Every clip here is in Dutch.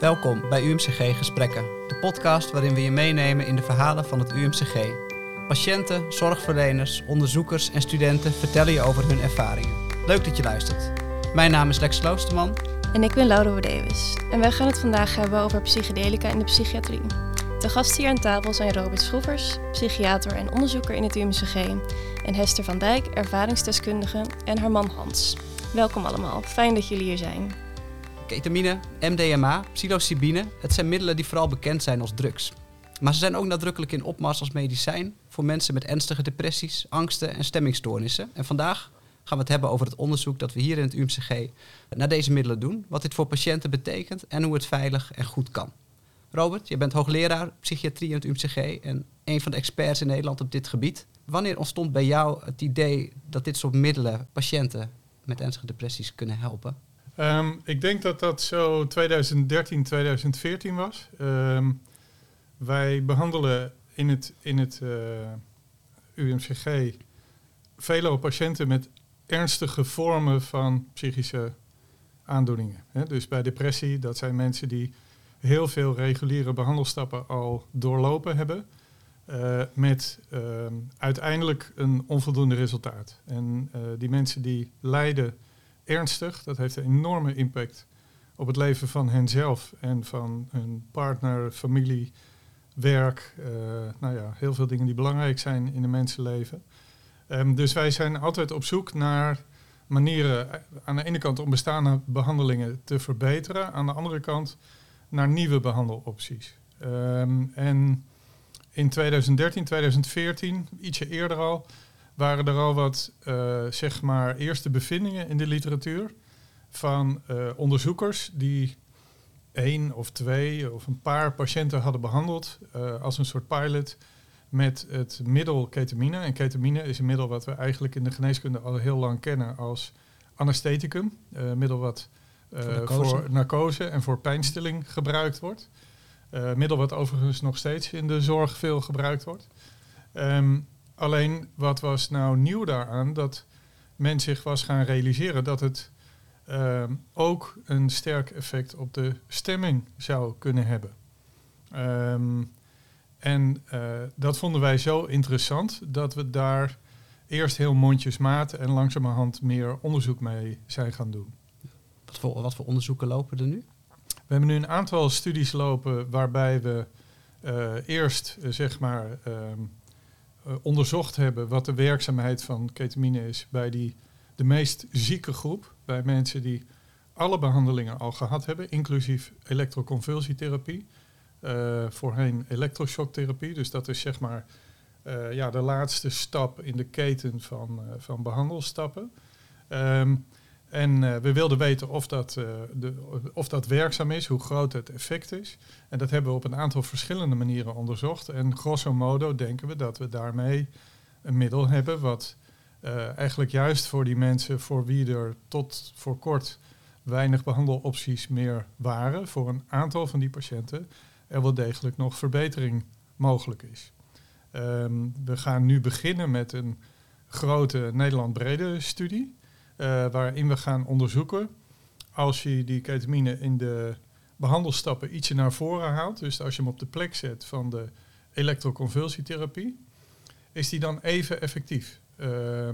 Welkom bij UMCG Gesprekken, de podcast waarin we je meenemen in de verhalen van het UMCG. Patiënten, zorgverleners, onderzoekers en studenten vertellen je over hun ervaringen. Leuk dat je luistert. Mijn naam is Lex Kloosterman. En ik ben Laura Davis. En wij gaan het vandaag hebben over psychedelica in de psychiatrie. De gasten hier aan tafel zijn Robert Schroevers, psychiater en onderzoeker in het UMCG, en Hester van Dijk, ervaringsdeskundige, en haar man Hans. Welkom allemaal, fijn dat jullie hier zijn. Ketamine, MDMA, psilocybine, het zijn middelen die vooral bekend zijn als drugs. Maar ze zijn ook nadrukkelijk in opmars als medicijn voor mensen met ernstige depressies, angsten en stemmingstoornissen. En vandaag gaan we het hebben over het onderzoek dat we hier in het UMCG naar deze middelen doen, wat dit voor patiënten betekent en hoe het veilig en goed kan. Robert, je bent hoogleraar psychiatrie in het UMCG en een van de experts in Nederland op dit gebied. Wanneer ontstond bij jou het idee dat dit soort middelen patiënten met ernstige depressies kunnen helpen? Ehm, ik denk dat dat zo 2013, 2014 was. Ehm, wij behandelen in het, in het uh, UMCG vele patiënten met ernstige vormen van psychische aandoeningen. Dus bij depressie, dat zijn mensen die heel veel reguliere behandelstappen al doorlopen hebben. Uh, met uh, uiteindelijk een onvoldoende resultaat. En uh, die mensen die lijden ernstig, dat heeft een enorme impact op het leven van henzelf en van hun partner, familie, werk. nou ja, heel veel dingen die belangrijk zijn in een mensenleven. Um, dus wij zijn altijd op zoek naar manieren aan de ene kant om bestaande behandelingen te verbeteren, aan de andere kant naar nieuwe behandelopties. Um, en in 2013, 2014, ietsje eerder al, waren er al wat, uh, zeg maar, eerste bevindingen in de literatuur van uh, onderzoekers die één of twee of een paar patiënten hadden behandeld uh, als een soort pilot met het middel ketamine. En ketamine is een middel wat we eigenlijk in de geneeskunde al heel lang kennen als anestheticum. Uh, middel wat voor, narcose. voor, narcose. en voor pijnstilling gebruikt wordt. Middel wat overigens nog steeds in de zorg veel gebruikt wordt. Um, alleen wat was nou nieuw daaraan? Dat men zich was gaan realiseren dat het um, ook een sterk effect op de stemming zou kunnen hebben. Um, en uh, dat vonden wij zo interessant dat we daar eerst heel mondjesmaat en langzamerhand meer onderzoek mee zijn gaan doen. Wat voor, wat voor onderzoeken lopen er nu? We hebben nu een aantal studies lopen waarbij we uh, eerst uh, zeg maar onderzocht hebben wat de werkzaamheid van ketamine is bij die, de meest zieke groep, bij mensen die alle behandelingen al gehad hebben, inclusief elektroconvulsietherapie. Uh, voorheen elektroshocktherapie. Dus dat is zeg maar uh, ja, de laatste stap in de keten van, van behandelstappen. Um, en we wilden weten of dat, de, of dat werkzaam is, hoe groot het effect is. En dat hebben we op een aantal verschillende manieren onderzocht. En grosso modo denken we dat we daarmee een middel hebben wat eigenlijk juist voor die mensen voor wie er tot voor kort weinig behandelopties meer waren, voor een aantal van die patiënten, er wel degelijk nog verbetering mogelijk is. Um, we gaan nu beginnen met een grote Nederland-brede studie, uh, waarin we gaan onderzoeken als je die ketamine in de behandelstappen ietsje naar voren haalt, dus als je hem op de plek zet van de elektroconvulsietherapie, is die dan even effectief? Uh,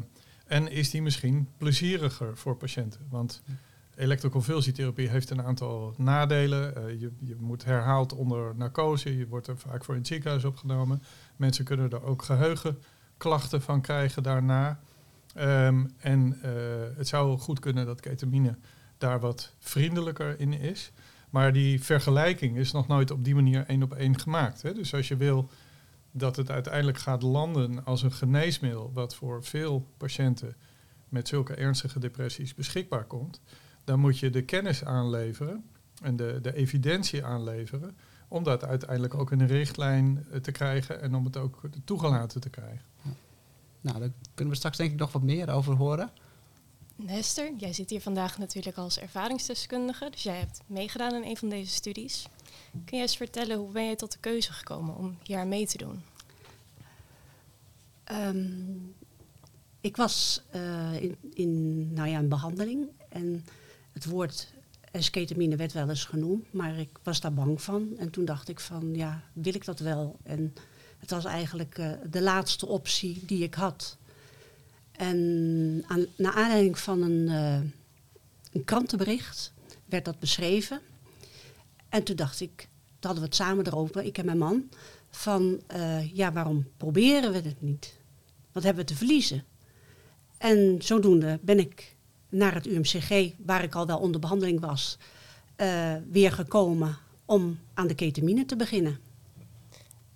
en is die misschien plezieriger voor patiënten? Want Elektroconvulsietherapie heeft een aantal nadelen. Uh, je, je, moet herhaald onder narcose. Je wordt er vaak voor in het ziekenhuis opgenomen. Mensen kunnen er ook geheugenklachten van krijgen daarna. Um, en uh, het zou goed kunnen dat ketamine daar wat vriendelijker in is. Maar die vergelijking is nog nooit op die manier één op één gemaakt. Hè? Dus als je wil dat het uiteindelijk gaat landen als een geneesmiddel... wat voor veel patiënten met zulke ernstige depressies beschikbaar komt dan moet je de kennis aanleveren en de, de evidentie aanleveren om dat uiteindelijk ook in een richtlijn eh, te krijgen en om het ook toegelaten te krijgen. Nou, daar kunnen we straks denk ik nog wat meer over horen. Hester, jij zit hier vandaag natuurlijk als ervaringsdeskundige, dus jij hebt meegedaan in een van deze studies. Kun je eens vertellen hoe ben je tot de keuze gekomen om hier mee te doen? Um, ik was uh, in, in, nou ja, een behandeling en het woord Esketamine werd wel eens genoemd, maar ik was daar bang van. En toen dacht ik van, ja, wil ik dat wel? En het was eigenlijk uh, de laatste optie die ik had. En aan, naar aanleiding van een, uh, een krantenbericht werd dat beschreven. En toen dacht ik, toen hadden we het samen erover, ik en mijn man, van uh, ja, waarom proberen we het niet? Wat hebben we te verliezen? En zodoende ben ik naar het UMCG, waar ik al wel onder behandeling was, weer gekomen om aan de ketamine te beginnen.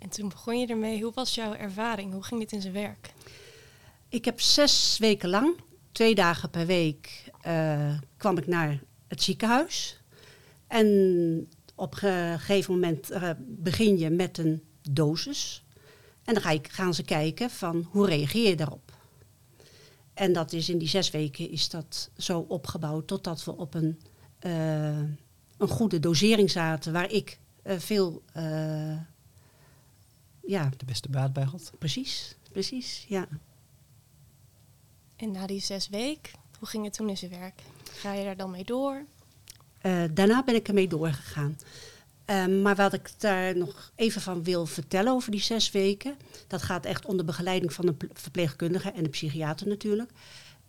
En toen begon je ermee. Hoe was jouw ervaring? Hoe ging dit in zijn werk? Ik heb zes weken lang, twee dagen per week, uh, kwam ik naar het ziekenhuis. En op een gegeven moment uh, begin je met een dosis. En dan ga ik, gaan ze kijken van hoe reageer je daarop. En dat is in die zes weken is dat zo opgebouwd totdat we op een, uh, een goede dosering zaten waar ik veel ja. de beste baat bij had. Precies, precies, ja. En na die zes weken, hoe ging het toen in zijn werk? Ga je daar dan mee door? daarna ben ik ermee doorgegaan. Um, maar wat ik daar nog even van wil vertellen over die zes weken, dat gaat echt onder begeleiding van een verpleegkundige en de psychiater natuurlijk.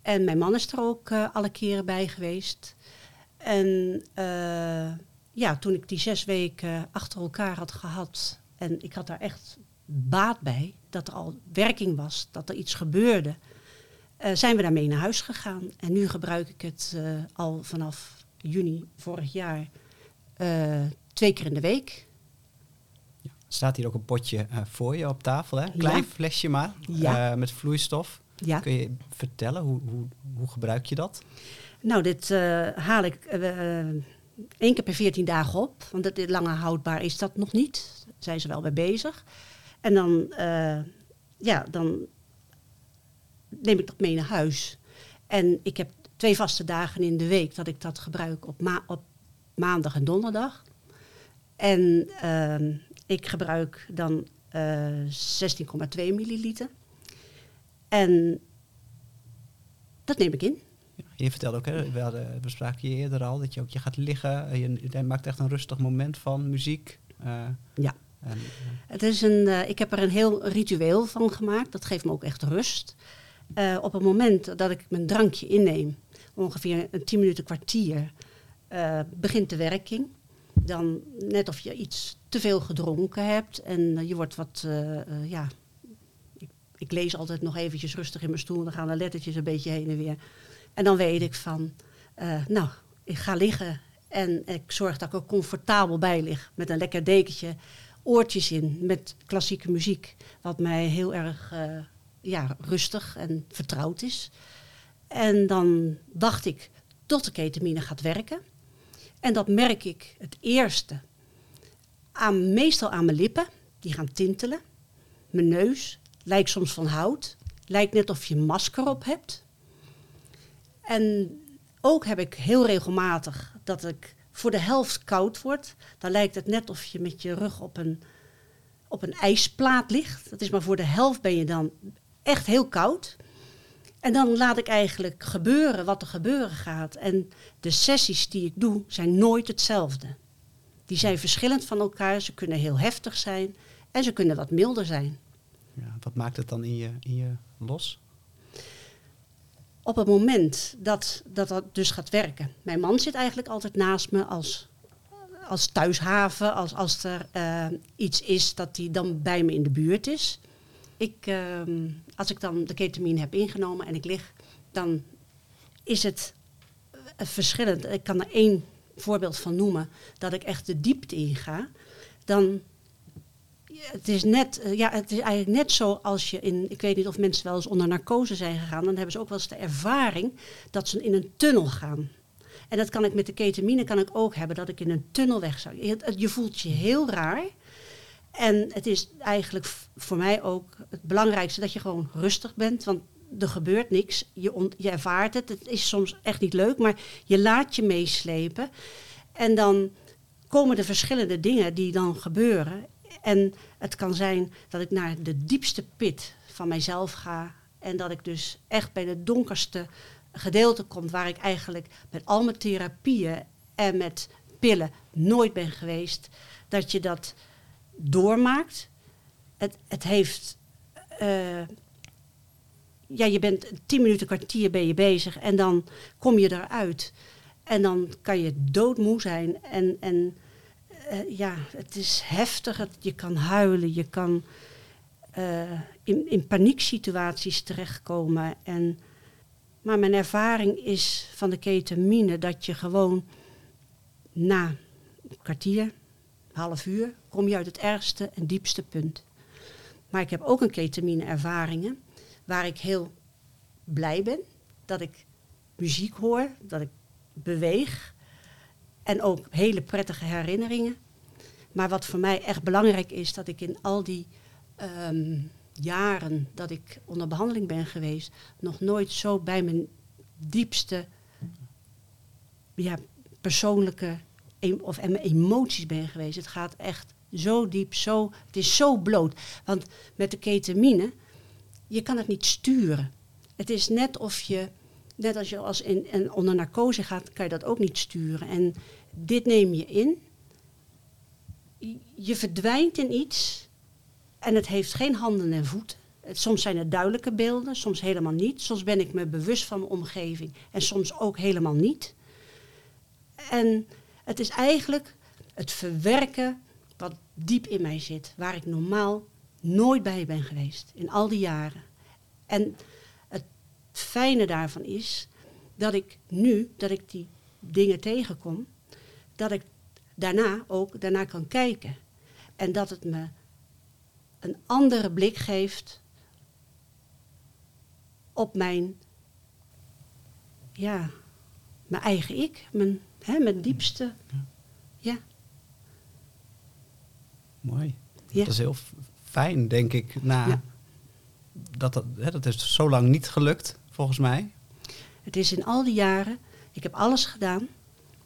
En mijn man is er ook uh, alle keren bij geweest. En uh, ja, toen ik die zes weken achter elkaar had gehad en ik had daar echt baat bij, dat er al werking was, dat er iets gebeurde, uh, zijn we daarmee naar huis gegaan. En nu gebruik ik het al vanaf juni vorig jaar twee keer in de week. Ja, staat hier ook een potje voor je op tafel, hè? Klein ja. flesje maar, ja. met vloeistof. Ja. Kun je vertellen, hoe, hoe, hoe gebruik je dat? Nou, dit haal ik één keer per 14 dagen op. Want het, lange houdbaar is dat nog niet. Daar zijn ze wel mee bezig. En dan, ja, dan neem ik dat mee naar huis. En ik heb twee vaste dagen in de week dat ik dat gebruik op, ma op maandag en donderdag. En uh, ik gebruik dan uh, 16,2 milliliter. En dat neem ik in. Ja, je vertelde ook, hè, we, hadden, je eerder al, dat je ook je gaat liggen. Je, je maakt echt een rustig moment van muziek. Uh, ja. En, uh, het is een, uh, ik heb er een heel ritueel van gemaakt. Dat geeft me ook echt rust. Uh, op het moment dat ik mijn drankje inneem, ongeveer een 10 minuten kwartier, begint de werking dan net of je iets te veel gedronken hebt en je wordt wat, ja, ik, ik, lees altijd nog eventjes rustig in mijn stoel, dan gaan de lettertjes een beetje heen en weer. En dan weet ik van, nou, ik ga liggen en ik zorg dat ik er comfortabel bij lig met een lekker dekentje, oortjes in met klassieke muziek, wat mij heel erg ja, rustig en vertrouwd is. En dan wacht ik tot de ketamine gaat werken. En dat merk ik het eerste aan, meestal aan mijn lippen. Die gaan tintelen. Mijn neus lijkt soms van hout. Lijkt net of je masker op hebt. En ook heb ik heel regelmatig dat ik voor de helft koud word. Dan lijkt het net of je met je rug op een, op een ijsplaat ligt. Dat is maar voor de helft ben je dan echt heel koud. En dan laat ik eigenlijk gebeuren wat er gebeuren gaat. En de sessies die ik doe zijn nooit hetzelfde. Die zijn verschillend van elkaar. Ze kunnen heel heftig zijn en ze kunnen wat milder zijn. Ja, wat maakt het dan in je, in je los? Op het moment dat, dat dat dus gaat werken. Mijn man zit eigenlijk altijd naast me als, als thuishaven. Als, als er uh, iets is dat hij dan bij me in de buurt is. Ik, uh, als ik dan de ketamine heb ingenomen en ik lig, dan is het verschillend. Ik kan er één voorbeeld van noemen, dat ik echt de diepte inga. Dan, het is, net, ja, het is eigenlijk net zo als je in, ik weet niet of mensen wel eens onder narcose zijn gegaan, dan hebben ze ook wel eens de ervaring dat ze in een tunnel gaan. En dat kan ik met de ketamine kan ik ook hebben, dat ik in een tunnel weg zou. Je, je voelt je heel raar. En het is eigenlijk voor mij ook het belangrijkste dat je gewoon rustig bent. Want er gebeurt niks. Je, je ervaart het. Het is soms echt niet leuk, maar je laat je meeslepen. En dan komen er verschillende dingen die dan gebeuren. En het kan zijn dat ik naar de diepste pit van mijzelf ga. En dat ik dus echt bij de donkerste gedeelte kom waar ik eigenlijk met al mijn therapieën en met pillen nooit ben geweest, dat je dat doormaakt. Het, het heeft. eh, ja, je bent tien minuten, kwartier ben je bezig en dan kom je eruit. En dan kan je doodmoe zijn. En, en eh, ja, het is heftig. Je kan huilen, je kan eh, in, in panieksituaties terechtkomen. En, maar mijn ervaring is van de ketamine dat je gewoon na een kwartier, half uur, kom je uit het ergste en diepste punt. Maar ik heb ook een ketamine ervaringen waar ik heel blij ben dat ik muziek hoor, dat ik beweeg en ook hele prettige herinneringen. Maar wat voor mij echt belangrijk is, dat ik in al die ehm, jaren dat ik onder behandeling ben geweest, nog nooit zo bij mijn diepste ja, persoonlijke of em- emoties ben geweest. Het gaat echt zo diep, zo, het is zo bloot. Want met de ketamine, je kan het niet sturen. Het is net of je, net als je als in onder narcose gaat, kan je dat ook niet sturen. En dit neem je in. Je verdwijnt in iets en het heeft geen handen en voeten. Soms zijn het duidelijke beelden, soms helemaal niet. Soms ben ik me bewust van mijn omgeving en soms ook helemaal niet. En het is eigenlijk het verwerken wat diep in mij zit, waar ik normaal nooit bij ben geweest in al die jaren. En het fijne daarvan is dat ik nu, dat ik die dingen tegenkom, dat ik daarna ook daarna kan kijken. En dat het me een andere blik geeft op mijn, ja, mijn eigen ik, mijn, hè, mijn diepste. Ja, Mooi. ja. Dat is heel fijn, denk ik. Na, Ja. dat, dat, hè, dat is zo lang niet gelukt, volgens mij. Het is in al die jaren, ik heb alles gedaan.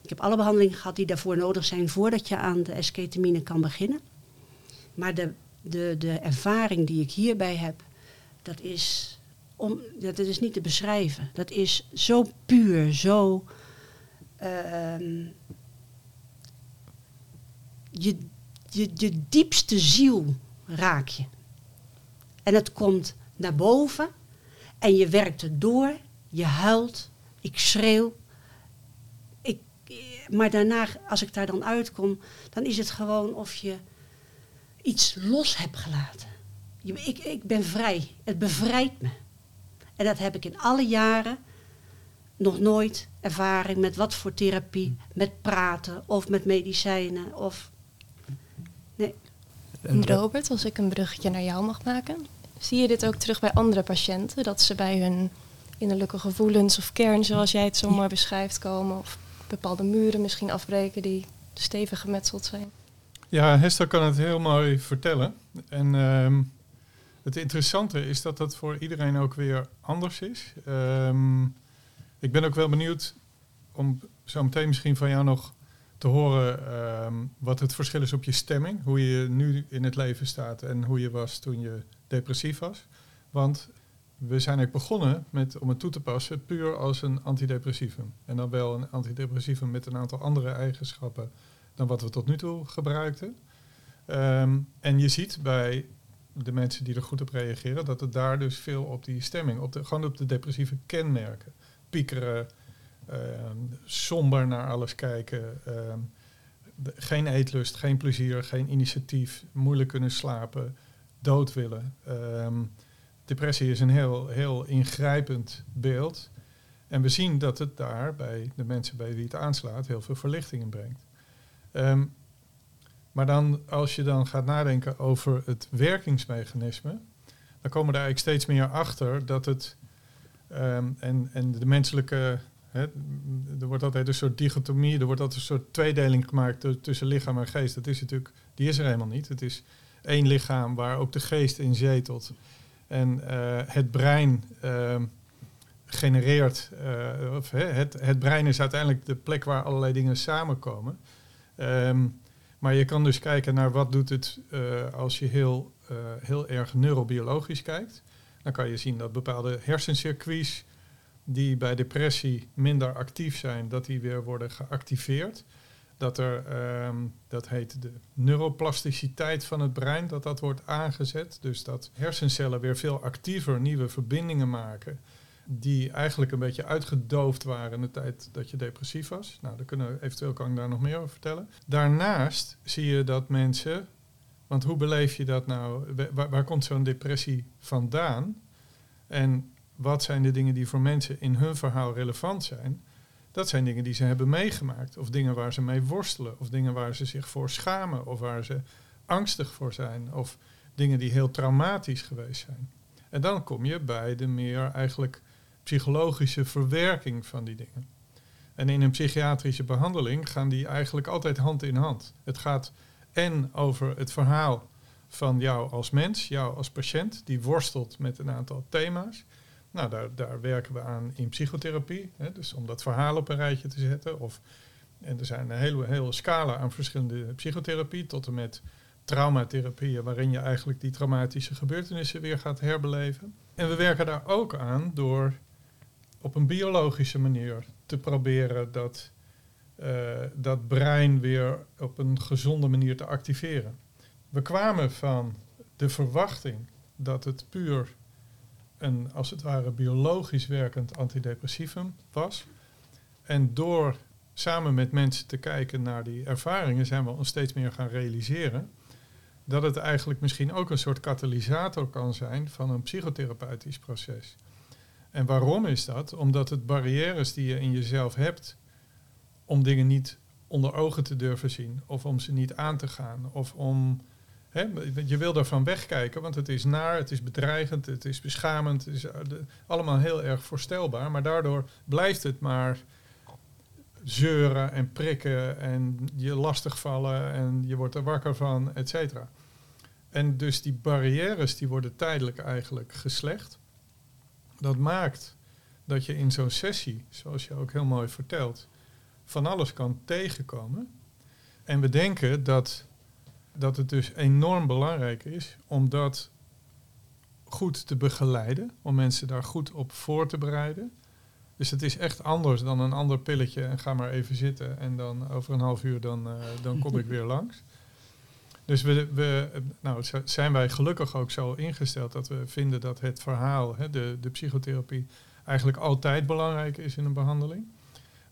Ik heb alle behandelingen gehad die daarvoor nodig zijn voordat je aan de esketamine kan beginnen. Maar de, de, de ervaring die ik hierbij heb, dat is, om, dat is niet te beschrijven. Dat is zo puur, zo. ehm, je, je, je diepste ziel raak je. En het komt naar boven en je werkt het door, je huilt, ik schreeuw. Maar daarna, als ik daar dan uitkom, dan is het gewoon of je iets los hebt gelaten. Je, ik, ik ben vrij, het bevrijdt me. En dat heb ik in alle jaren nog nooit ervaring met wat voor therapie, met praten of met medicijnen. Of, nee. Robert, als ik een bruggetje naar jou mag maken, zie je dit ook terug bij andere patiënten? Dat ze bij hun innerlijke gevoelens of kern, zoals jij het zo mooi beschrijft, komen? Of bepaalde muren misschien afbreken die stevig gemetseld zijn? Ja, Hester kan het heel mooi vertellen. En ehm, het interessante is dat dat voor iedereen ook weer anders is. Ehm, ik ben ook wel benieuwd om zo meteen misschien van jou nog te horen ehm, wat het verschil is op je stemming. Hoe je nu in het leven staat en hoe je was toen je depressief was. Want we zijn ook begonnen met, om het toe te passen puur als een antidepressivum. En dan wel een antidepressivum met een aantal andere eigenschappen dan wat we tot nu toe gebruikten. Ehm, en je ziet bij de mensen die er goed op reageren, dat het daar dus veel op die stemming, op de, gewoon op de depressieve kenmerken. Piekeren, ehm, somber naar alles kijken, ehm, geen eetlust, geen plezier, geen initiatief, moeilijk kunnen slapen, dood willen. Depressie is een heel, heel ingrijpend beeld. En we zien dat het daar bij de mensen bij wie het aanslaat heel veel verlichting in brengt. Ehm, maar dan, als je dan gaat nadenken over het werkingsmechanisme, dan komen we daar eigenlijk steeds meer achter dat het ehm, en, en de menselijke, er wordt altijd een soort dichotomie, er wordt altijd een soort tweedeling gemaakt tu- tussen lichaam en geest. Dat is natuurlijk, die is er helemaal niet. Het is één lichaam waar ook de geest in zetelt. En eh, het brein ehm, genereert, eh, of, het, het brein is uiteindelijk de plek waar allerlei dingen samenkomen. Ehm, maar je kan dus kijken naar wat doet het eh, als je heel, heel erg neurobiologisch kijkt. Dan kan je zien dat bepaalde hersencircuits die bij depressie minder actief zijn, dat die weer worden geactiveerd. Dat er, ehm, dat heet de neuroplasticiteit van het brein, dat dat wordt aangezet. Dus dat hersencellen weer veel actiever nieuwe verbindingen maken die eigenlijk een beetje uitgedoofd waren in de tijd dat je depressief was. Nou, dan kunnen eventueel kan ik daar nog meer over vertellen. Daarnaast zie je dat mensen, want hoe beleef je dat nou? Waar komt zo'n depressie vandaan? En wat zijn de dingen die voor mensen in hun verhaal relevant zijn? Dat zijn dingen die ze hebben meegemaakt, of dingen waar ze mee worstelen, of dingen waar ze zich voor schamen, of waar ze angstig voor zijn, of dingen die heel traumatisch geweest zijn. En dan kom je bij de meer eigenlijk psychologische verwerking van die dingen. En in een psychiatrische behandeling gaan die eigenlijk altijd hand in hand. Het gaat en over het verhaal van jou als mens, jou als patiënt, die worstelt met een aantal thema's. Nou, daar, daar werken we aan in psychotherapie, hè, dus om dat verhaal op een rijtje te zetten. Of, en er zijn een hele, hele scala aan verschillende psychotherapie, tot en met traumatherapieën, waarin je eigenlijk die traumatische gebeurtenissen weer gaat herbeleven. En we werken daar ook aan door op een biologische manier te proberen dat, uh, dat brein weer op een gezonde manier te activeren. We kwamen van de verwachting dat het puur een, als het ware, biologisch werkend antidepressivum was. En door samen met mensen te kijken naar die ervaringen, zijn we ons steeds meer gaan realiseren dat het eigenlijk misschien ook een soort katalysator kan zijn van een psychotherapeutisch proces. En waarom is dat? Omdat het barrières die je in jezelf hebt om dingen niet onder ogen te durven zien, of om ze niet aan te gaan, of om. Je wil daarvan wegkijken, want het is naar, het is bedreigend, het is beschamend, het is eh, allemaal heel erg voorstelbaar, maar daardoor blijft het maar zeuren en prikken en je lastigvallen en je wordt er wakker van, et cetera. En dus die barrières die worden tijdelijk eigenlijk geslecht. Dat maakt dat je in zo'n sessie, zoals je ook heel mooi vertelt, van alles kan tegenkomen. En we denken dat, dat het dus enorm belangrijk is om dat goed te begeleiden, om mensen daar goed op voor te bereiden. Dus het is echt anders dan een ander pilletje en ga maar even zitten en dan over een half uur dan, uh, dan kom ik weer langs. Dus we, we, nou, zijn wij gelukkig ook zo ingesteld dat we vinden dat het verhaal, hè, de, de psychotherapie, eigenlijk altijd belangrijk is in een behandeling.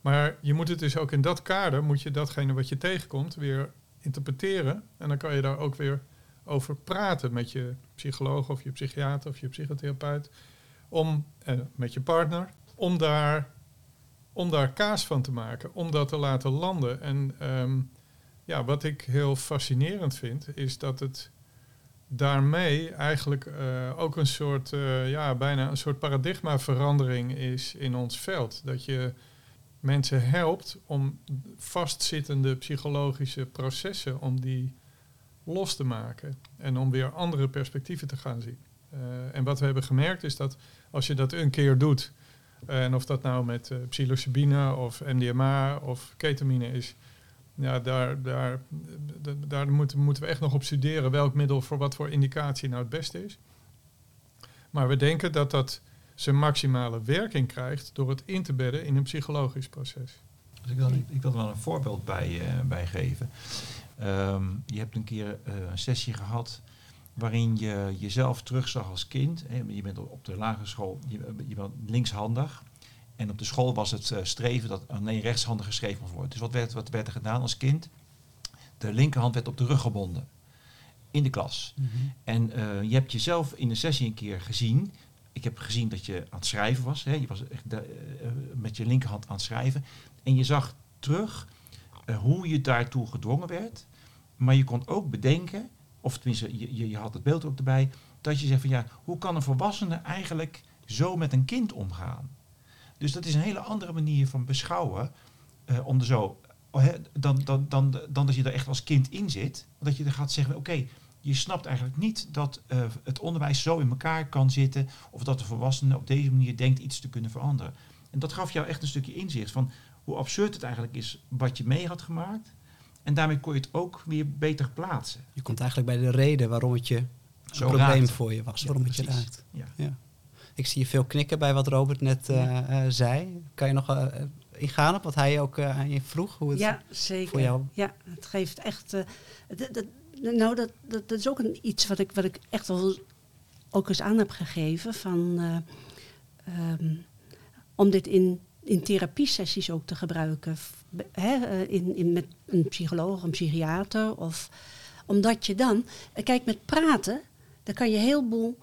Maar je moet het dus ook in dat kader, moet je datgene wat je tegenkomt weer interpreteren. En dan kan je daar ook weer over praten met je psycholoog of je psychiater of je psychotherapeut. Om, eh, met je partner, om daar, om daar kaas van te maken, om dat te laten landen. En um, ja, wat ik heel fascinerend vind, is dat het daarmee eigenlijk uh, ook een soort, uh, ja, bijna een soort paradigmaverandering is in ons veld. Dat je mensen helpt om vastzittende psychologische processen, om die los te maken en om weer andere perspectieven te gaan zien. Uh, en wat we hebben gemerkt is dat als je dat een keer doet, en of dat nou met psilocybine of MDMA of ketamine is, ja, daar, daar, daar moeten, moeten we echt nog op studeren welk middel voor wat voor indicatie nou het beste is. Maar we denken dat dat zijn maximale werking krijgt door het in te bedden in een psychologisch proces. Dus ik, wil, ik wil er wel een voorbeeld bij, uh, bij geven. Um, je hebt een keer uh, een sessie gehad waarin je jezelf terugzag als kind. Hè, je bent op de lagere school, je, je bent linkshandig. En op de school was het uh, streven dat alleen rechtshandig geschreven moest worden. Dus wat werd, wat werd er gedaan als kind? De linkerhand werd op de rug gebonden. In de klas. Mm -hmm. En uh, je hebt jezelf in de sessie een keer gezien. Ik heb gezien dat je aan het schrijven was. Hè. Je was echt de, uh, met je linkerhand aan het schrijven. En je zag terug hoe je daartoe gedwongen werd. Maar je kon ook bedenken, of tenminste, je, je, had het beeld ook erbij, dat je zegt van ja, hoe kan een volwassene eigenlijk zo met een kind omgaan? Dus dat is een hele andere manier van beschouwen. Uh, om er zo, dan, dan, dan, dan dat je er echt als kind in zit. Dat je er gaat zeggen, oké, je snapt eigenlijk niet dat uh, het onderwijs zo in elkaar kan zitten. Of dat de volwassene op deze manier denkt iets te kunnen veranderen. En dat gaf jou echt een stukje inzicht van hoe absurd het eigenlijk is wat je mee had gemaakt. En daarmee kon je het ook weer beter plaatsen. Je komt eigenlijk bij de reden waarom het je een zo probleem raakt. voor je was. Ja, waarom precies. het je raakt. Ja. ja. Ik zie je veel knikken bij wat Robert net eh, eh, zei. Kan je nog uh, ingaan op wat hij ook aan je vroeg? Hoe het ja, zeker. Voor jou? Ja, het geeft echt... nou, dat, dat, dat, is ook een, iets wat ik, wat ik echt wel ook eens aan heb gegeven. Van, um, om dit in, in therapiesessies ook te gebruiken. Hè, in, in, met een psycholoog, een psychiater. Of, omdat je dan... Kijk, met praten, dan kan je heel boel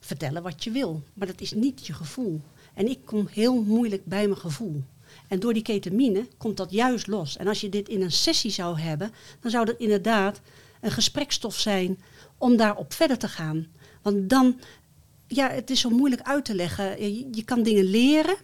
vertellen wat je wil. Maar dat is niet je gevoel. En ik kom heel moeilijk bij mijn gevoel. En door die ketamine komt dat juist los. En als je dit in een sessie zou hebben, dan zou dat inderdaad een gesprekstof zijn om daarop verder te gaan. Want dan, ja, het is zo moeilijk uit te leggen. Je, je kan dingen leren,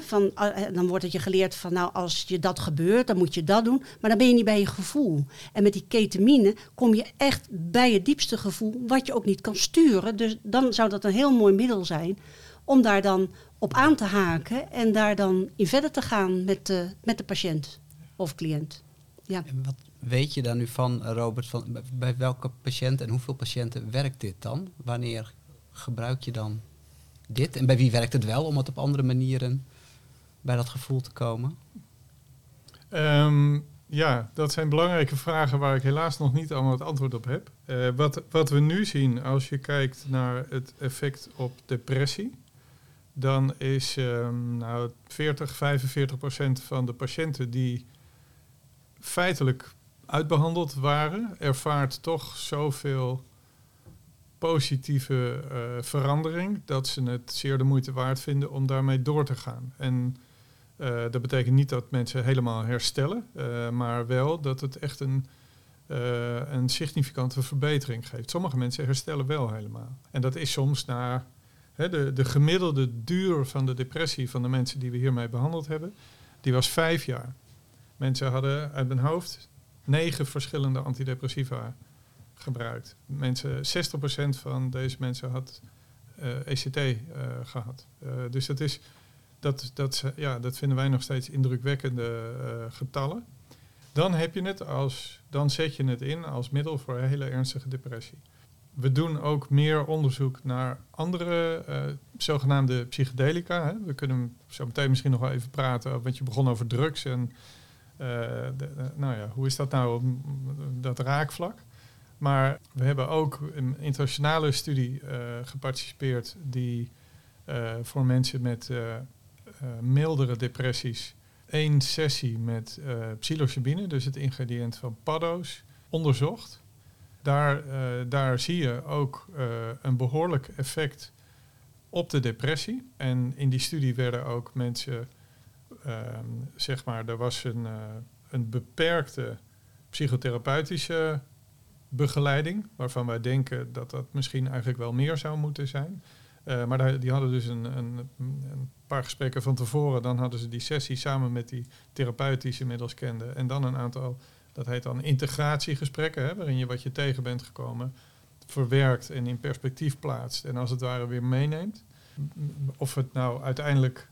van, eh, dan wordt het je geleerd van nou als je dat gebeurt, dan moet je dat doen. Maar dan ben je niet bij je gevoel. En met die ketamine kom je echt bij het diepste gevoel, wat je ook niet kan sturen. Dus dan zou dat een heel mooi middel zijn om daar dan op aan te haken en daar dan in verder te gaan met de, met de patiënt of cliënt. Ja. En wat weet je daar nu van, Robert? Van, bij welke patiënt en hoeveel patiënten werkt dit dan? Wanneer gebruik je dan dit? En bij wie werkt het wel om het op andere manieren bij dat gevoel te komen? Um, ja, dat zijn belangrijke vragen waar ik helaas nog niet allemaal het antwoord op heb. Uh, wat, wat we nu zien als je kijkt naar het effect op depressie, dan is um, nou 40, 45 procent van de patiënten die feitelijk uitbehandeld waren, ervaart toch zoveel positieve uh, verandering dat ze het zeer de moeite waard vinden om daarmee door te gaan. En uh, dat betekent niet dat mensen helemaal herstellen, uh, maar wel dat het echt een, een significante verbetering geeft. Sommige mensen herstellen wel helemaal. En dat is soms na de, de gemiddelde duur van de depressie van de mensen die we hiermee behandeld hebben, die was vijf jaar. Mensen hadden uit mijn hoofd negen verschillende antidepressiva gebruikt. Mensen, 60% van deze mensen had ECT uh, uh, gehad. Uh, dus dat, is, dat, dat, ja, dat vinden wij nog steeds indrukwekkende getallen. Dan heb je het als, dan zet je het in als middel voor hele ernstige depressie. We doen ook meer onderzoek naar andere uh, zogenaamde psychedelica. Hè. We kunnen zo meteen misschien nog wel even praten, want je begon over drugs en uh, de, nou ja, hoe is dat nou dat raakvlak? Maar we hebben ook een internationale studie geparticipeerd die voor mensen met mildere depressies één sessie met psilocybine, dus het ingrediënt van paddo's, onderzocht. Daar, daar zie je ook een behoorlijk effect op de depressie. En in die studie werden ook mensen, ehm, zeg maar, er was een, een beperkte psychotherapeutische begeleiding, waarvan wij denken dat dat misschien eigenlijk wel meer zou moeten zijn. Maar die hadden dus een, een, een, paar gesprekken van tevoren. Dan hadden ze die sessie samen met die therapeut die ze inmiddels kenden. En dan een aantal, dat heet dan integratiegesprekken, hè, waarin je wat je tegen bent gekomen verwerkt en in perspectief plaatst. En als het ware weer meeneemt. Of het nou uiteindelijk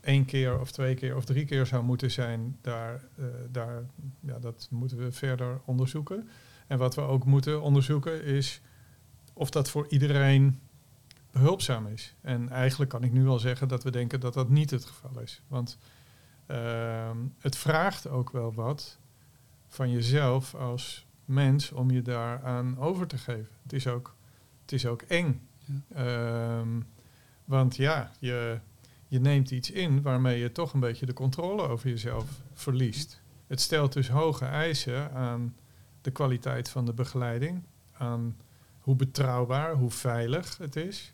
één keer of twee keer of drie keer zou moeten zijn, daar, uh, daar, ja, dat moeten we verder onderzoeken. En wat we ook moeten onderzoeken is of dat voor iedereen behulpzaam is. En eigenlijk kan ik nu al zeggen dat we denken dat dat niet het geval is. Want uh, het vraagt ook wel wat van jezelf als mens om je daaraan over te geven. Het is ook, het is ook eng. Ja. Um, want ja, je, je neemt iets in waarmee je toch een beetje de controle over jezelf verliest. Het stelt dus hoge eisen aan de kwaliteit van de begeleiding, aan hoe betrouwbaar, hoe veilig het is.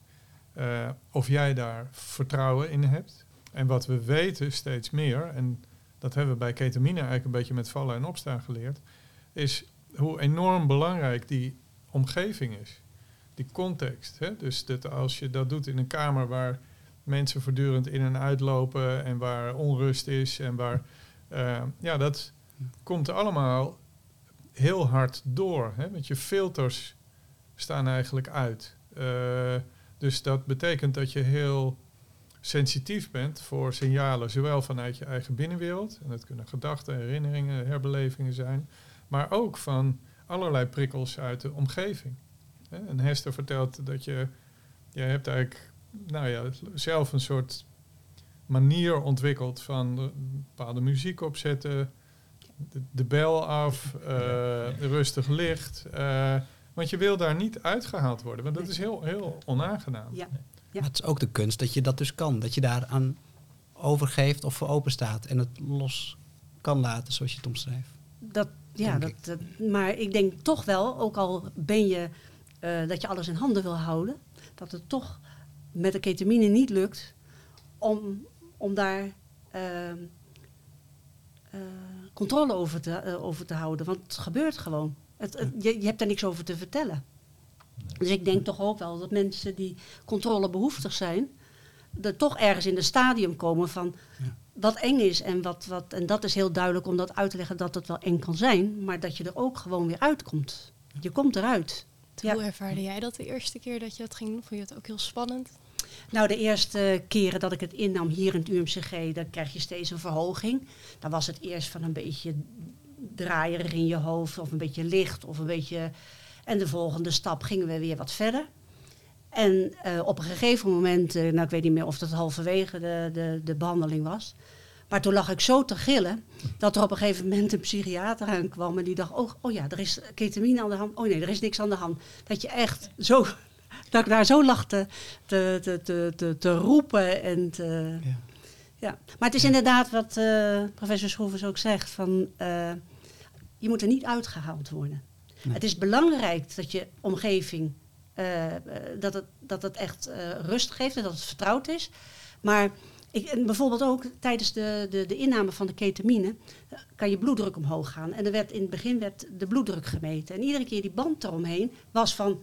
Uh, of jij daar vertrouwen in hebt. En wat we weten steeds meer, en dat hebben we bij ketamine eigenlijk een beetje met vallen en opstaan geleerd, is hoe enorm belangrijk die omgeving is. Die context. Hè? Dus dat als je dat doet in een kamer waar mensen voortdurend in en uitlopen en waar onrust is en waar. Uh, ja, dat komt allemaal heel hard door. Hè? Want je filters staan eigenlijk uit. Uh, dus dat betekent dat je heel sensitief bent voor signalen, zowel vanuit je eigen binnenwereld, en dat kunnen gedachten, herinneringen, herbelevingen zijn, maar ook van allerlei prikkels uit de omgeving. Hè? En Hester vertelt dat je, je hebt eigenlijk nou ja, zelf een soort manier ontwikkeld van bepaalde muziek opzetten, de, de bel af, uh, rustig licht. Uh, want je wil daar niet uitgehaald worden, want dat is heel, heel onaangenaam. Ja. Ja. Maar het is ook de kunst dat je dat dus kan. Dat je daar aan overgeeft of voor open staat en het los kan laten, zoals je het omschrijft. Dat, ja, dat, dat, maar ik denk toch wel, ook al ben je uh, dat je alles in handen wil houden, dat het toch met de ketamine niet lukt om, om daar uh, uh, controle over te, over te houden. Want het gebeurt gewoon. Het, het, je, je hebt daar niks over te vertellen. Dus ik denk toch ook wel dat mensen die controlebehoeftig zijn, er toch ergens in het stadium komen van ja. wat eng is. En, wat, wat, en dat is heel duidelijk om dat uit te leggen dat het wel eng kan zijn, maar dat je er ook gewoon weer uitkomt. Je komt eruit. Hoe ervaarde jij dat de eerste keer dat je het ging doen? Vond je het ook heel spannend? Nou, de eerste keren dat ik het innam hier in het UMCG, dan krijg je steeds een verhoging. Dan was het eerst van een beetje draaierig in je hoofd, of een beetje licht, of een beetje. En de volgende stap gingen we weer wat verder. En uh, op een gegeven moment, uh, nou ik weet niet meer of dat halverwege de, de, de behandeling was. Maar toen lag ik zo te gillen dat er op een gegeven moment een psychiater aankwam en die dacht: oh, oh ja, er is ketamine aan de hand. Oh nee, er is niks aan de hand. Dat je echt zo, dat ik daar zo lag te, te, te, te, te roepen en te, ja. ja. Maar het is inderdaad wat uh, professor Schroevers ook zegt: van, je moet er niet uitgehaald worden. Nee. Het is belangrijk dat je omgeving uh, dat, het, dat het echt uh, rust geeft en dat het vertrouwd is. Maar ik, en bijvoorbeeld ook tijdens de, de, de inname van de ketamine kan je bloeddruk omhoog gaan. En er werd, in het begin werd de bloeddruk gemeten. En iedere keer die band eromheen was van...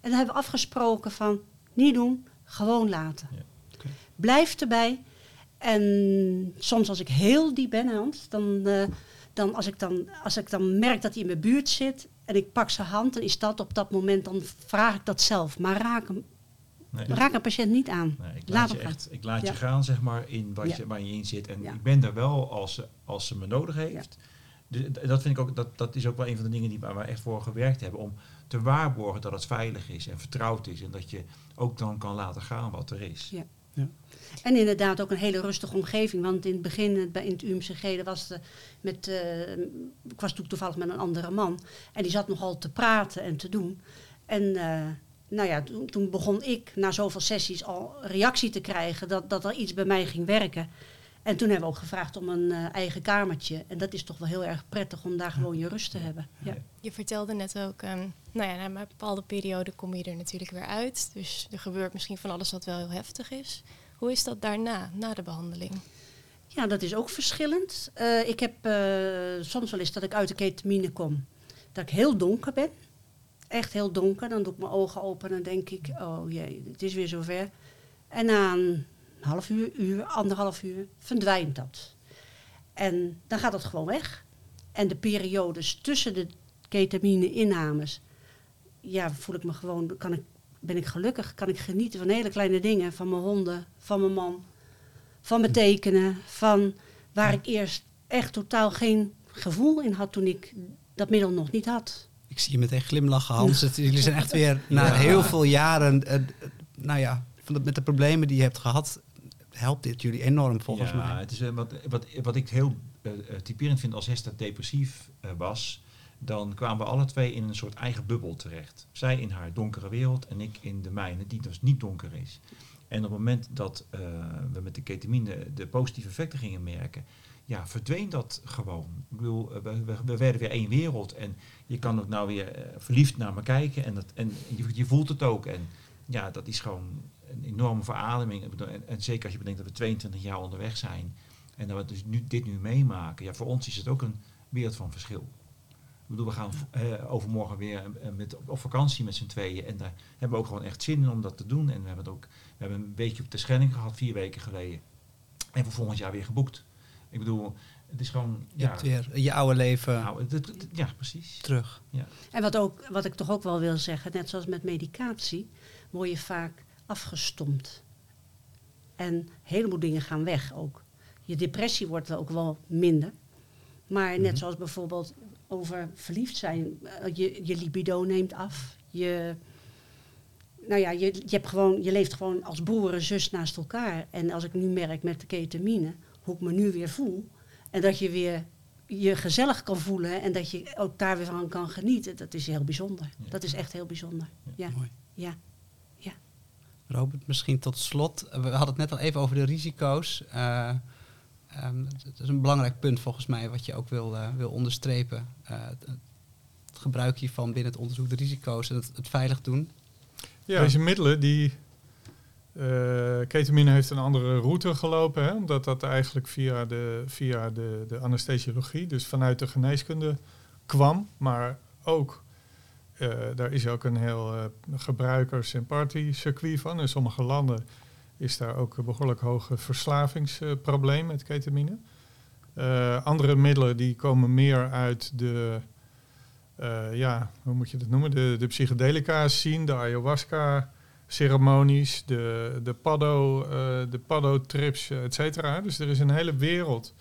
En dan hebben we afgesproken van niet doen, gewoon laten. Ja. Okay. Blijf erbij. En soms als ik heel diep ben, Hans, dan, uh, dan, als, ik dan als ik dan merk dat hij in mijn buurt zit en ik pak zijn hand, dan is dat op dat moment, dan vraag ik dat zelf. Maar raak hem. Nee. Raak een patiënt niet aan. Nee, ik laat, je, echt, ik laat ja. je gaan, zeg maar, in wat ja. je, waar je in zit. En ik ben daar wel als ze, als ze me nodig heeft. Dus dat vind ik ook, dat, dat is ook wel een van de dingen die waar we echt voor gewerkt hebben. Om te waarborgen dat het veilig is en vertrouwd is. En dat je ook dan kan laten gaan wat er is. Ja. En inderdaad ook een hele rustige omgeving. Want in het begin in het UMCG, was de, met, uh, ik was toen toevallig met een andere man. En die zat nogal te praten en te doen. En uh, nou ja, toen, toen, begon ik na zoveel sessies al reactie te krijgen dat, dat er iets bij mij ging werken. En toen hebben we ook gevraagd om een uh, eigen kamertje. En dat is toch wel heel erg prettig om daar gewoon je rust te hebben. Ja. Je vertelde net ook, um, nou ja, na een bepaalde periode kom je er natuurlijk weer uit. Dus er gebeurt misschien van alles wat wel heel heftig is. Hoe is dat daarna, na de behandeling? Ja, dat is ook verschillend. Uh, ik heb uh, soms wel eens dat ik uit de ketamine kom. Dat ik heel donker ben. Echt heel donker. Dan doe ik mijn ogen open en denk ik, oh jee, het is weer zover. En na een half uur, uur, anderhalf uur, verdwijnt dat. En dan gaat het gewoon weg. En de periodes tussen de ketamine-innames, ja, voel ik me gewoon, kan ik, ben ik gelukkig, kan ik genieten van hele kleine dingen, van mijn honden, van mijn man, van mijn tekenen, van waar ik eerst echt totaal geen gevoel in had toen ik dat middel nog niet had. Ik zie je meteen glimlachen, Hans. Het, jullie zijn echt weer na ja. heel veel jaren, uh, nou ja, met de problemen die je hebt gehad, helpt dit jullie enorm volgens ja, mij. Het is, uh, wat, wat, wat ik heel uh, typerend vind als Hester depressief uh, was, dan kwamen we alle twee in een soort eigen bubbel terecht. Zij in haar donkere wereld en ik in de mijne, die dus niet donker is. En op het moment dat we met de ketamine de positieve effecten gingen merken, ja, verdween dat gewoon. Ik bedoel, we, we, we werden weer één wereld en je kan ook nou weer verliefd naar me kijken en, dat, en je, je voelt het ook. En ja, dat is gewoon een enorme verademing. En, en, zeker als je bedenkt dat we 22 jaar onderweg zijn en dat we dus nu, dit nu meemaken. Ja, voor ons is het ook een wereld van verschil. Ik bedoel, we gaan uh, overmorgen weer uh, met, op vakantie met z'n tweeën. En daar hebben we ook gewoon echt zin in om dat te doen. En we hebben, het ook, we hebben een weekje op de Schelling gehad, vier weken geleden. En voor volgend jaar weer geboekt. Ik bedoel, het is gewoon... Je ja, hebt weer je oude leven nou, het, het, ja, precies. terug. Ja. En wat, ook, wat ik toch ook wel wil zeggen, net zoals met medicatie, word je vaak afgestompt. En een heleboel dingen gaan weg ook. Je depressie wordt ook wel minder. Maar net mm-hmm. zoals bijvoorbeeld over verliefd zijn, je, je libido neemt af. Je, nou ja, je, je, hebt gewoon, je leeft gewoon als broer en zus naast elkaar. En als ik nu merk met de ketamine, hoe ik me nu weer voel. En dat je weer je gezellig kan voelen en dat je ook daar weer van kan genieten. Dat is heel bijzonder. Ja. Dat is echt heel bijzonder. Ja, Mooi. ja. Robert, misschien tot slot. We hadden het net al even over de risico's. Eh, ehm, het is een belangrijk punt volgens mij wat je ook wil, eh, wil onderstrepen. Eh, het, het gebruik hiervan binnen het onderzoek, de risico's en het, het veilig doen. Ja. Deze middelen, die eh, ketamine heeft een andere route gelopen, hè, omdat dat eigenlijk via, de, via de, de anesthesiologie, dus vanuit de geneeskunde kwam, maar ook, eh, daar is ook een heel eh, gebruikers- en party-circuit van. In sommige landen is daar ook een behoorlijk hoog verslavingsprobleem met ketamine. Eh, andere middelen die komen meer uit de, ja, hoe moet je dat noemen? De, de psychedelica scene, de ayahuasca ceremonies, de, de paddo, de paddo trips, et cetera. Dus er is een hele wereld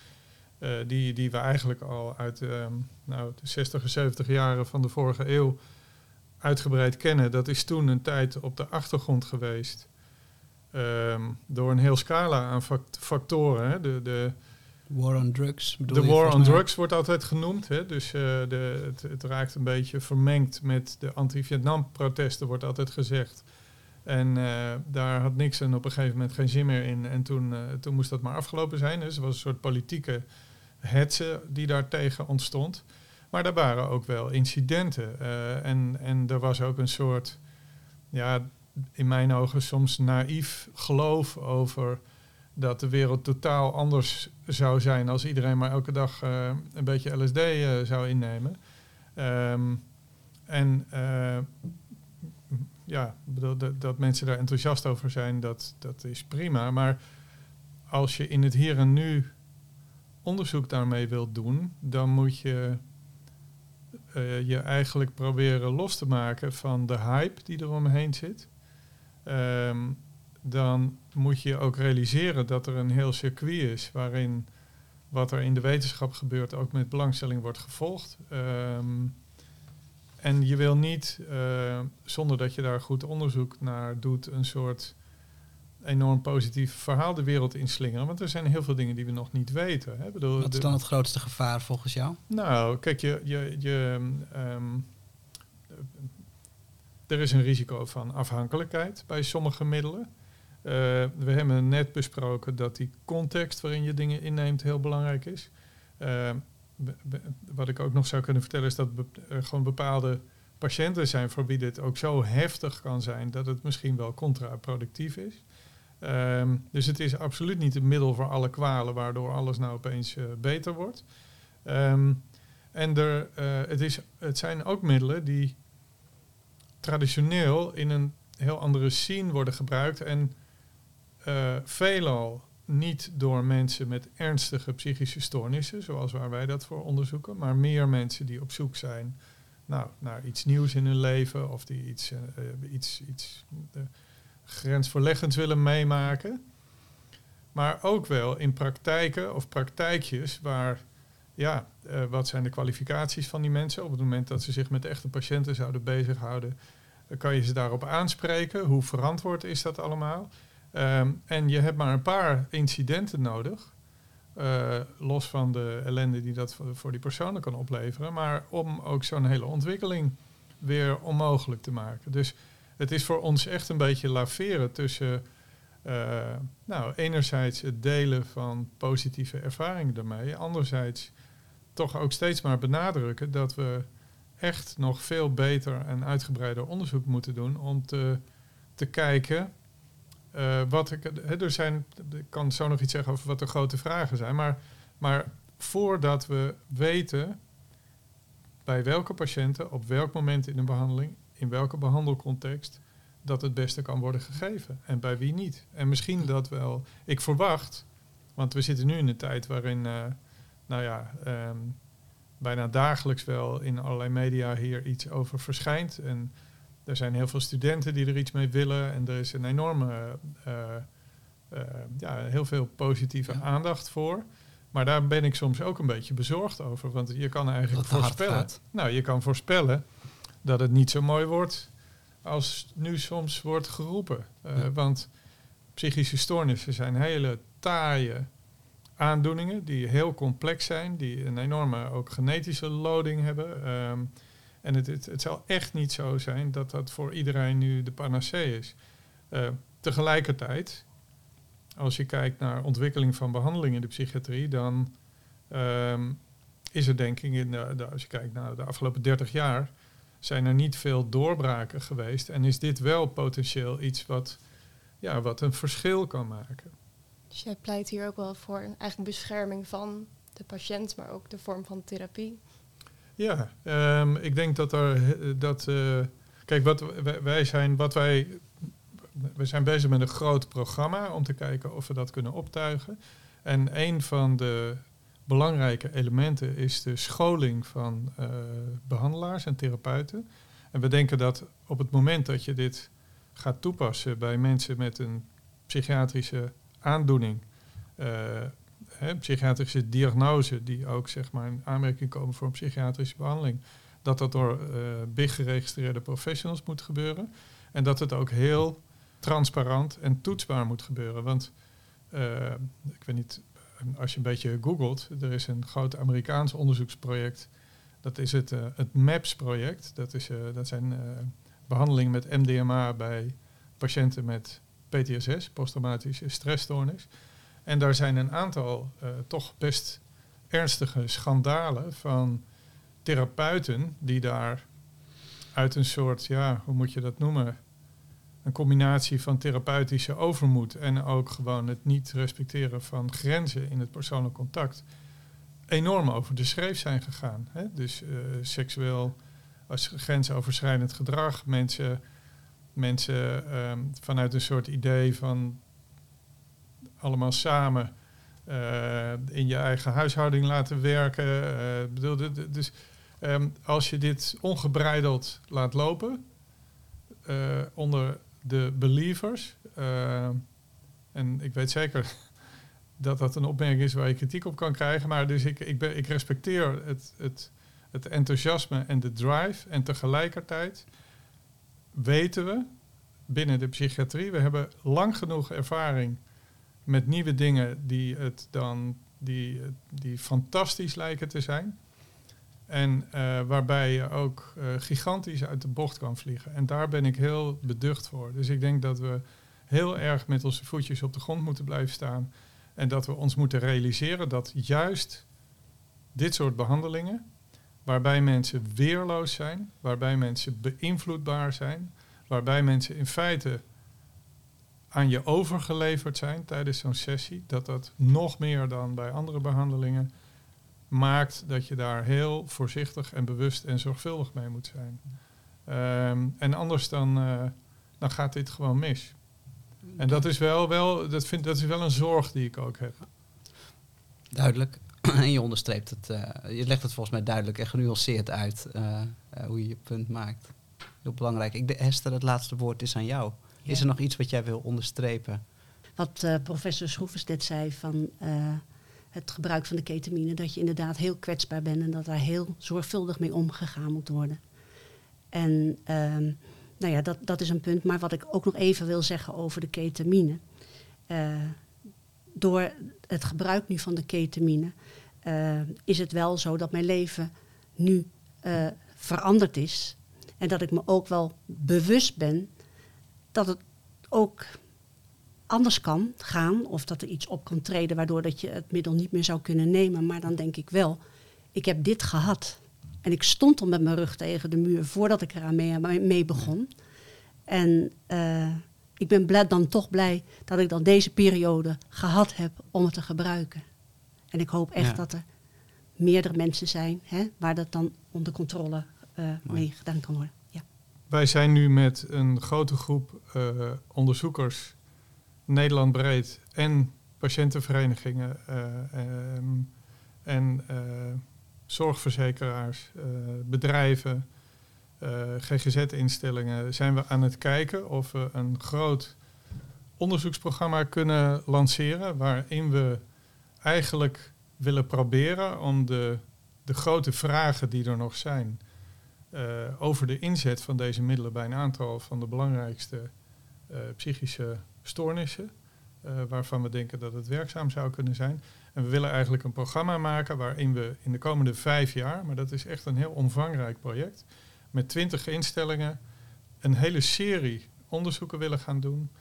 die, die we eigenlijk al uit ehm, nou, de 60 en 70 jaren van de vorige eeuw uitgebreid kennen. Dat is toen een tijd op de achtergrond geweest. ehm, door een heel scala aan fact- factoren. Hè. De, de, War on drugs. de war on drugs wordt altijd genoemd. Hè? Dus eh, de, het, het raakt een beetje vermengd met de anti-Vietnam-protesten, wordt altijd gezegd. En eh, daar had Nixon op een gegeven moment geen zin meer in. En toen, eh, toen moest dat maar afgelopen zijn. Dus er was een soort politieke hetze die daartegen ontstond. Maar er waren ook wel incidenten. eh, en, en er was ook een soort, ja, in mijn ogen soms naïef geloof over dat de wereld totaal anders zou zijn als iedereen maar elke dag eh, een beetje LSD eh, zou innemen. Ehm, en ja, dat, dat mensen daar enthousiast over zijn, dat, dat is prima. Maar als je in het hier en nu onderzoek daarmee wilt doen, dan moet je eh, je eigenlijk proberen los te maken van de hype die er omheen zit. Ehm, dan moet je ook realiseren dat er een heel circuit is waarin wat er in de wetenschap gebeurt ook met belangstelling wordt gevolgd. Ehm, en je wil niet, eh, zonder dat je daar goed onderzoek naar doet, een soort enorm positief verhaal de wereld inslingeren. Want er zijn heel veel dingen die we nog niet weten. Hè. Bedoel, Wat is dan het grootste gevaar volgens jou? nou, kijk, je, je, je, ehm, er is een risico van afhankelijkheid bij sommige middelen. Eh, we hebben net besproken dat die context waarin je dingen inneemt heel belangrijk is. Eh, be- be- wat ik ook nog zou kunnen vertellen is dat be- er gewoon bepaalde patiënten zijn voor wie dit ook zo heftig kan zijn dat het misschien wel contraproductief is. Ehm, dus het is absoluut niet een middel voor alle kwalen waardoor alles nou opeens eh, beter wordt. Ehm, en er, eh, het, is, het zijn ook middelen die traditioneel in een heel andere scene worden gebruikt en eh, veelal niet door mensen met ernstige psychische stoornissen, zoals waar wij dat voor onderzoeken, maar meer mensen die op zoek zijn nou, naar iets nieuws in hun leven of die iets, iets, iets eh, grensverleggends willen meemaken. Maar ook wel in praktijken of praktijkjes waar, ja, eh, wat zijn de kwalificaties van die mensen? Op het moment dat ze zich met echte patiënten zouden bezighouden, dan kan je ze daarop aanspreken. Hoe verantwoord is dat allemaal? Ehm, en je hebt maar een paar incidenten nodig. eh, los van de ellende die dat voor die personen kan opleveren. Maar om ook zo'n hele ontwikkeling weer onmogelijk te maken. Dus het is voor ons echt een beetje laveren tussen. eh, nou, enerzijds het delen van positieve ervaringen daarmee. Anderzijds toch ook steeds maar benadrukken dat we echt nog veel beter en uitgebreider onderzoek moeten doen om te, te kijken. eh, wat ik, er zijn, ik kan zo nog iets zeggen over wat de grote vragen zijn, maar, maar voordat we weten bij welke patiënten, op welk moment in een behandeling, in welke behandelcontext, dat het beste kan worden gegeven en bij wie niet. En misschien dat wel, ik verwacht, want we zitten nu in een tijd waarin, eh, nou ja, ehm, bijna dagelijks wel in allerlei media hier iets over verschijnt. En er zijn heel veel studenten die er iets mee willen. En er is een enorme, eh, eh, ja, heel veel positieve Ja. aandacht voor. Maar daar ben ik soms ook een beetje bezorgd over. Want je kan eigenlijk voorspellen. Nou, je kan voorspellen dat het niet zo mooi wordt als nu soms wordt geroepen. Uh, Ja. Want psychische stoornissen zijn hele taaie aandoeningen die heel complex zijn, die een enorme ook genetische loading hebben. Ehm, en het, het, het zal echt niet zo zijn dat dat voor iedereen nu de panacee is. Eh, tegelijkertijd, als je kijkt naar ontwikkeling van behandeling in de psychiatrie, dan ehm, is er denk ik, in de, de- als je kijkt naar de afgelopen 30 jaar, zijn er niet veel doorbraken geweest. En is dit wel potentieel iets wat, ja, wat een verschil kan maken. Dus jij pleit hier ook wel voor een eigenlijk bescherming van de patiënt, maar ook de vorm van therapie. Ja, ehm, ik denk dat er eh, dat. eh, kijk, wat wij, wij zijn, wat wij. We zijn bezig met een groot programma om te kijken of we dat kunnen optuigen. En een van de belangrijke elementen is de scholing van eh, behandelaars en therapeuten. En we denken dat op het moment dat je dit gaat toepassen bij mensen met een psychiatrische aandoening, eh, hè, psychiatrische diagnose die ook zeg maar in aanmerking komen voor een psychiatrische behandeling, dat dat door eh big geregistreerde professionals moet gebeuren. En dat het ook heel transparant en toetsbaar moet gebeuren. Want ik weet niet, als je een beetje googelt, er is een groot Amerikaans onderzoeksproject. Dat is het, eh, het MAPS-project. Dat, is, eh, dat zijn eh, behandelingen met MDMA bij patiënten met PTSS, posttraumatische stressstoornis. En daar zijn een aantal toch best ernstige schandalen van therapeuten die daar uit een soort, ja, hoe moet je dat noemen? Een combinatie van therapeutische overmoed en ook gewoon het niet respecteren van grenzen in het persoonlijk contact enorm over de schreef zijn gegaan. Hè? Dus eh, seksueel als grensoverschrijdend gedrag, mensen, mensen ehm, vanuit een soort idee van allemaal samen eh, in je eigen huishouding laten werken. eh, dus ehm, als je dit ongebreideld laat lopen onder de believers, eh, en ik weet zeker dat dat een opmerking is waar je kritiek op kan krijgen, maar dus ik, ik, ben, ik respecteer het, het, het enthousiasme en de drive en tegelijkertijd weten we binnen de psychiatrie, we hebben lang genoeg ervaring met nieuwe dingen die het dan die, die fantastisch lijken te zijn. En eh, waarbij je ook eh, gigantisch uit de bocht kan vliegen. En daar ben ik heel beducht voor. Dus ik denk dat we heel erg met onze voetjes op de grond moeten blijven staan. En dat we ons moeten realiseren dat juist dit soort behandelingen, waarbij mensen weerloos zijn, waarbij mensen beïnvloedbaar zijn, waarbij mensen in feite aan je overgeleverd zijn tijdens zo'n sessie, dat dat nog meer dan bij andere behandelingen maakt dat je daar heel voorzichtig en bewust en zorgvuldig mee moet zijn. Ehm, en anders dan, eh, dan gaat dit gewoon mis. En dat is wel, wel, dat, vind, dat is wel een zorg die ik ook heb. Duidelijk. en je onderstreept het. eh, je legt het volgens mij duidelijk en genuanceerd uit eh, hoe je je punt maakt. Heel belangrijk. Ik, de, Hester, het laatste woord is aan jou. Is er nog iets wat jij wil onderstrepen? Wat eh, professor Schroevers net zei van eh, het gebruik van de ketamine, dat je inderdaad heel kwetsbaar bent en dat daar heel zorgvuldig mee omgegaan moet worden. En ehm, nou ja, dat, dat is een punt. Maar wat ik ook nog even wil zeggen over de ketamine. Eh, door het gebruik nu van de ketamine eh, is het wel zo dat mijn leven nu eh, veranderd is. En dat ik me ook wel bewust ben dat het ook anders kan gaan. Of dat er iets op kan treden waardoor dat je het middel niet meer zou kunnen nemen. Maar dan denk ik wel, ik heb dit gehad. En ik stond al met mijn rug tegen de muur voordat ik eraan mee, mee begon. En eh, ik ben blij, dan toch blij dat ik dan deze periode gehad heb om het te gebruiken. En ik hoop echt Ja. dat er meerdere mensen zijn hè, waar dat dan onder controle eh, mee gedaan kan worden. Ja. Wij zijn nu met een grote groep eh, onderzoekers, Nederland breed, en patiëntenverenigingen eh, ehm, en eh, zorgverzekeraars, eh, bedrijven, GGZ-instellingen, zijn we aan het kijken of we een groot onderzoeksprogramma kunnen lanceren waarin we eigenlijk willen proberen om de, de grote vragen die er nog zijn, over de inzet van deze middelen bij een aantal van de belangrijkste psychische stoornissen. eh, waarvan we denken dat het werkzaam zou kunnen zijn. En we willen eigenlijk een programma maken waarin we in de komende vijf jaar, maar dat is echt een heel omvangrijk project, met twintig instellingen een hele serie onderzoeken willen gaan doen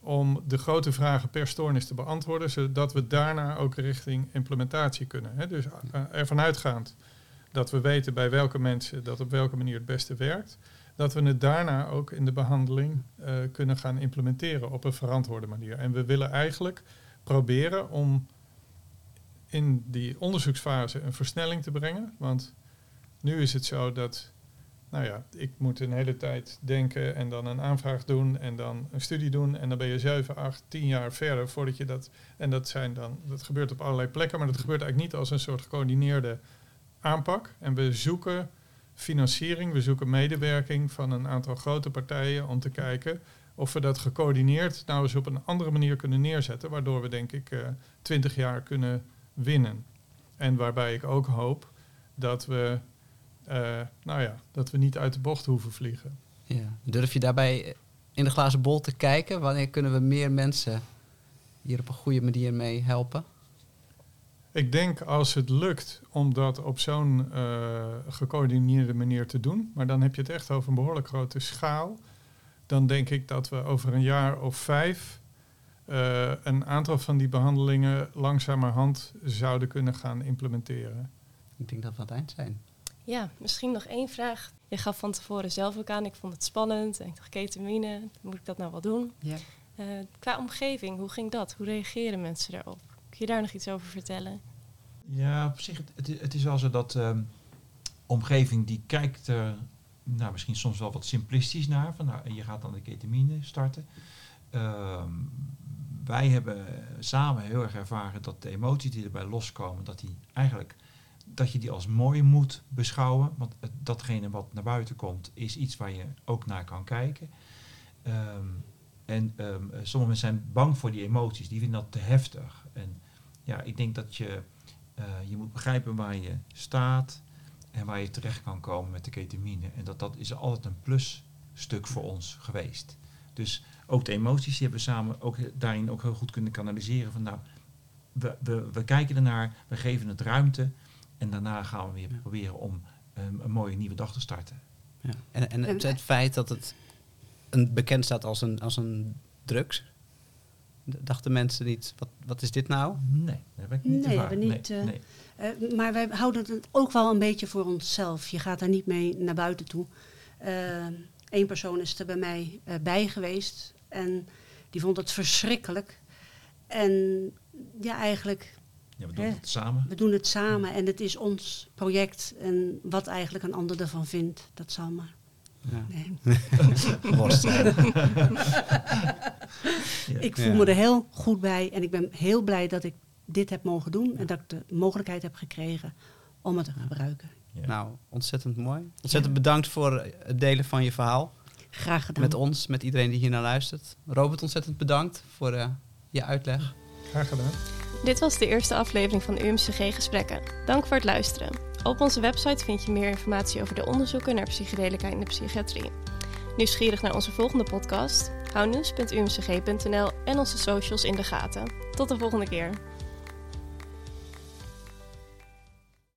om de grote vragen per stoornis te beantwoorden, zodat we daarna ook richting implementatie kunnen. Hè. Dus uh, ervan uitgaand dat we weten bij welke mensen dat op welke manier het beste werkt, dat we het daarna ook in de behandeling uh, kunnen gaan implementeren op een verantwoorde manier. En we willen eigenlijk proberen om in die onderzoeksfase een versnelling te brengen, want nu is het zo dat nou ja, ik moet een hele tijd denken en dan een aanvraag doen en dan een studie doen. En dan ben je 7, 8, 10 jaar verder voordat je dat. En dat zijn dan, dat gebeurt op allerlei plekken, maar dat gebeurt eigenlijk niet als een soort gecoördineerde aanpak. En we zoeken financiering, we zoeken medewerking van een aantal grote partijen om te kijken of we dat gecoördineerd nou eens op een andere manier kunnen neerzetten, waardoor we denk ik uh, 20 jaar kunnen winnen. En waarbij ik ook hoop dat we uh, nou ja, dat we niet uit de bocht hoeven vliegen. Ja. Durf je daarbij in de glazen bol te kijken? Wanneer kunnen we meer mensen hier op een goede manier mee helpen? Ik denk als het lukt om dat op zo'n uh, gecoördineerde manier te doen, maar dan heb je het echt over een behoorlijk grote schaal, dan denk ik dat we over een jaar of vijf uh, een aantal van die behandelingen langzamerhand zouden kunnen gaan implementeren. Ik denk dat we aan het eind zijn. Ja, misschien nog één vraag. Je gaf van tevoren zelf ook aan, ik vond het spannend. En ik dacht, ketamine, moet ik dat nou wel doen? Ja. Uh, qua omgeving, hoe ging dat? Hoe reageren mensen daarop? Je daar nog iets over vertellen? Ja, op zich, het, het is wel zo dat um, omgeving die kijkt er nou, misschien soms wel wat simplistisch naar. Van, nou, je gaat dan de ketamine starten. Uh, wij hebben samen heel erg ervaren dat de emoties die erbij loskomen, dat die eigenlijk dat je die als mooi moet beschouwen. Want datgene wat naar buiten komt, is iets waar je ook naar kan kijken. Um, en um, sommige mensen zijn bang voor die emoties, die vinden dat te heftig. En ja, ik denk dat je, uh, je moet begrijpen waar je staat en waar je terecht kan komen met de ketamine. En dat, dat is altijd een plusstuk voor ons geweest. Dus ook de emoties die hebben we samen ook daarin ook heel goed kunnen kanaliseren. Van nou, we, we, we kijken ernaar, we geven het ruimte. En daarna gaan we weer ja. proberen om um, een mooie nieuwe dag te starten. Ja. En, en het, het, feit dat het een, bekend staat als een, als een drugs, dachten mensen niet, wat, wat is dit nou? Nee, dat heb ik niet nee. We niet, nee, uh, nee. Uh, maar wij houden het ook wel een beetje voor onszelf. Je gaat daar niet mee naar buiten toe. Eén uh, persoon is er bij mij uh, bij geweest en die vond het verschrikkelijk. En ja, eigenlijk ja, we doen het samen. We doen het samen en het is ons project. En wat eigenlijk een ander ervan vindt, dat zal maar. Ja. Nee. Worst. Ik voel me er heel goed bij en ik ben heel blij dat ik dit heb mogen doen en dat ik de mogelijkheid heb gekregen om het te gebruiken. Nou, ontzettend mooi. Ontzettend bedankt voor het delen van je verhaal. Graag gedaan. Met ons, met iedereen die hier naar luistert. Robert, ontzettend bedankt voor uh, je uitleg. Graag gedaan. Dit was de eerste aflevering van UMCG Gesprekken. Dank voor het luisteren. Op onze website vind je meer informatie over de onderzoeken naar psychedelica in de psychiatrie. Nieuwsgierig naar onze volgende podcast? Hou nieuws.umcg.nl en onze socials in de gaten. Tot de volgende keer.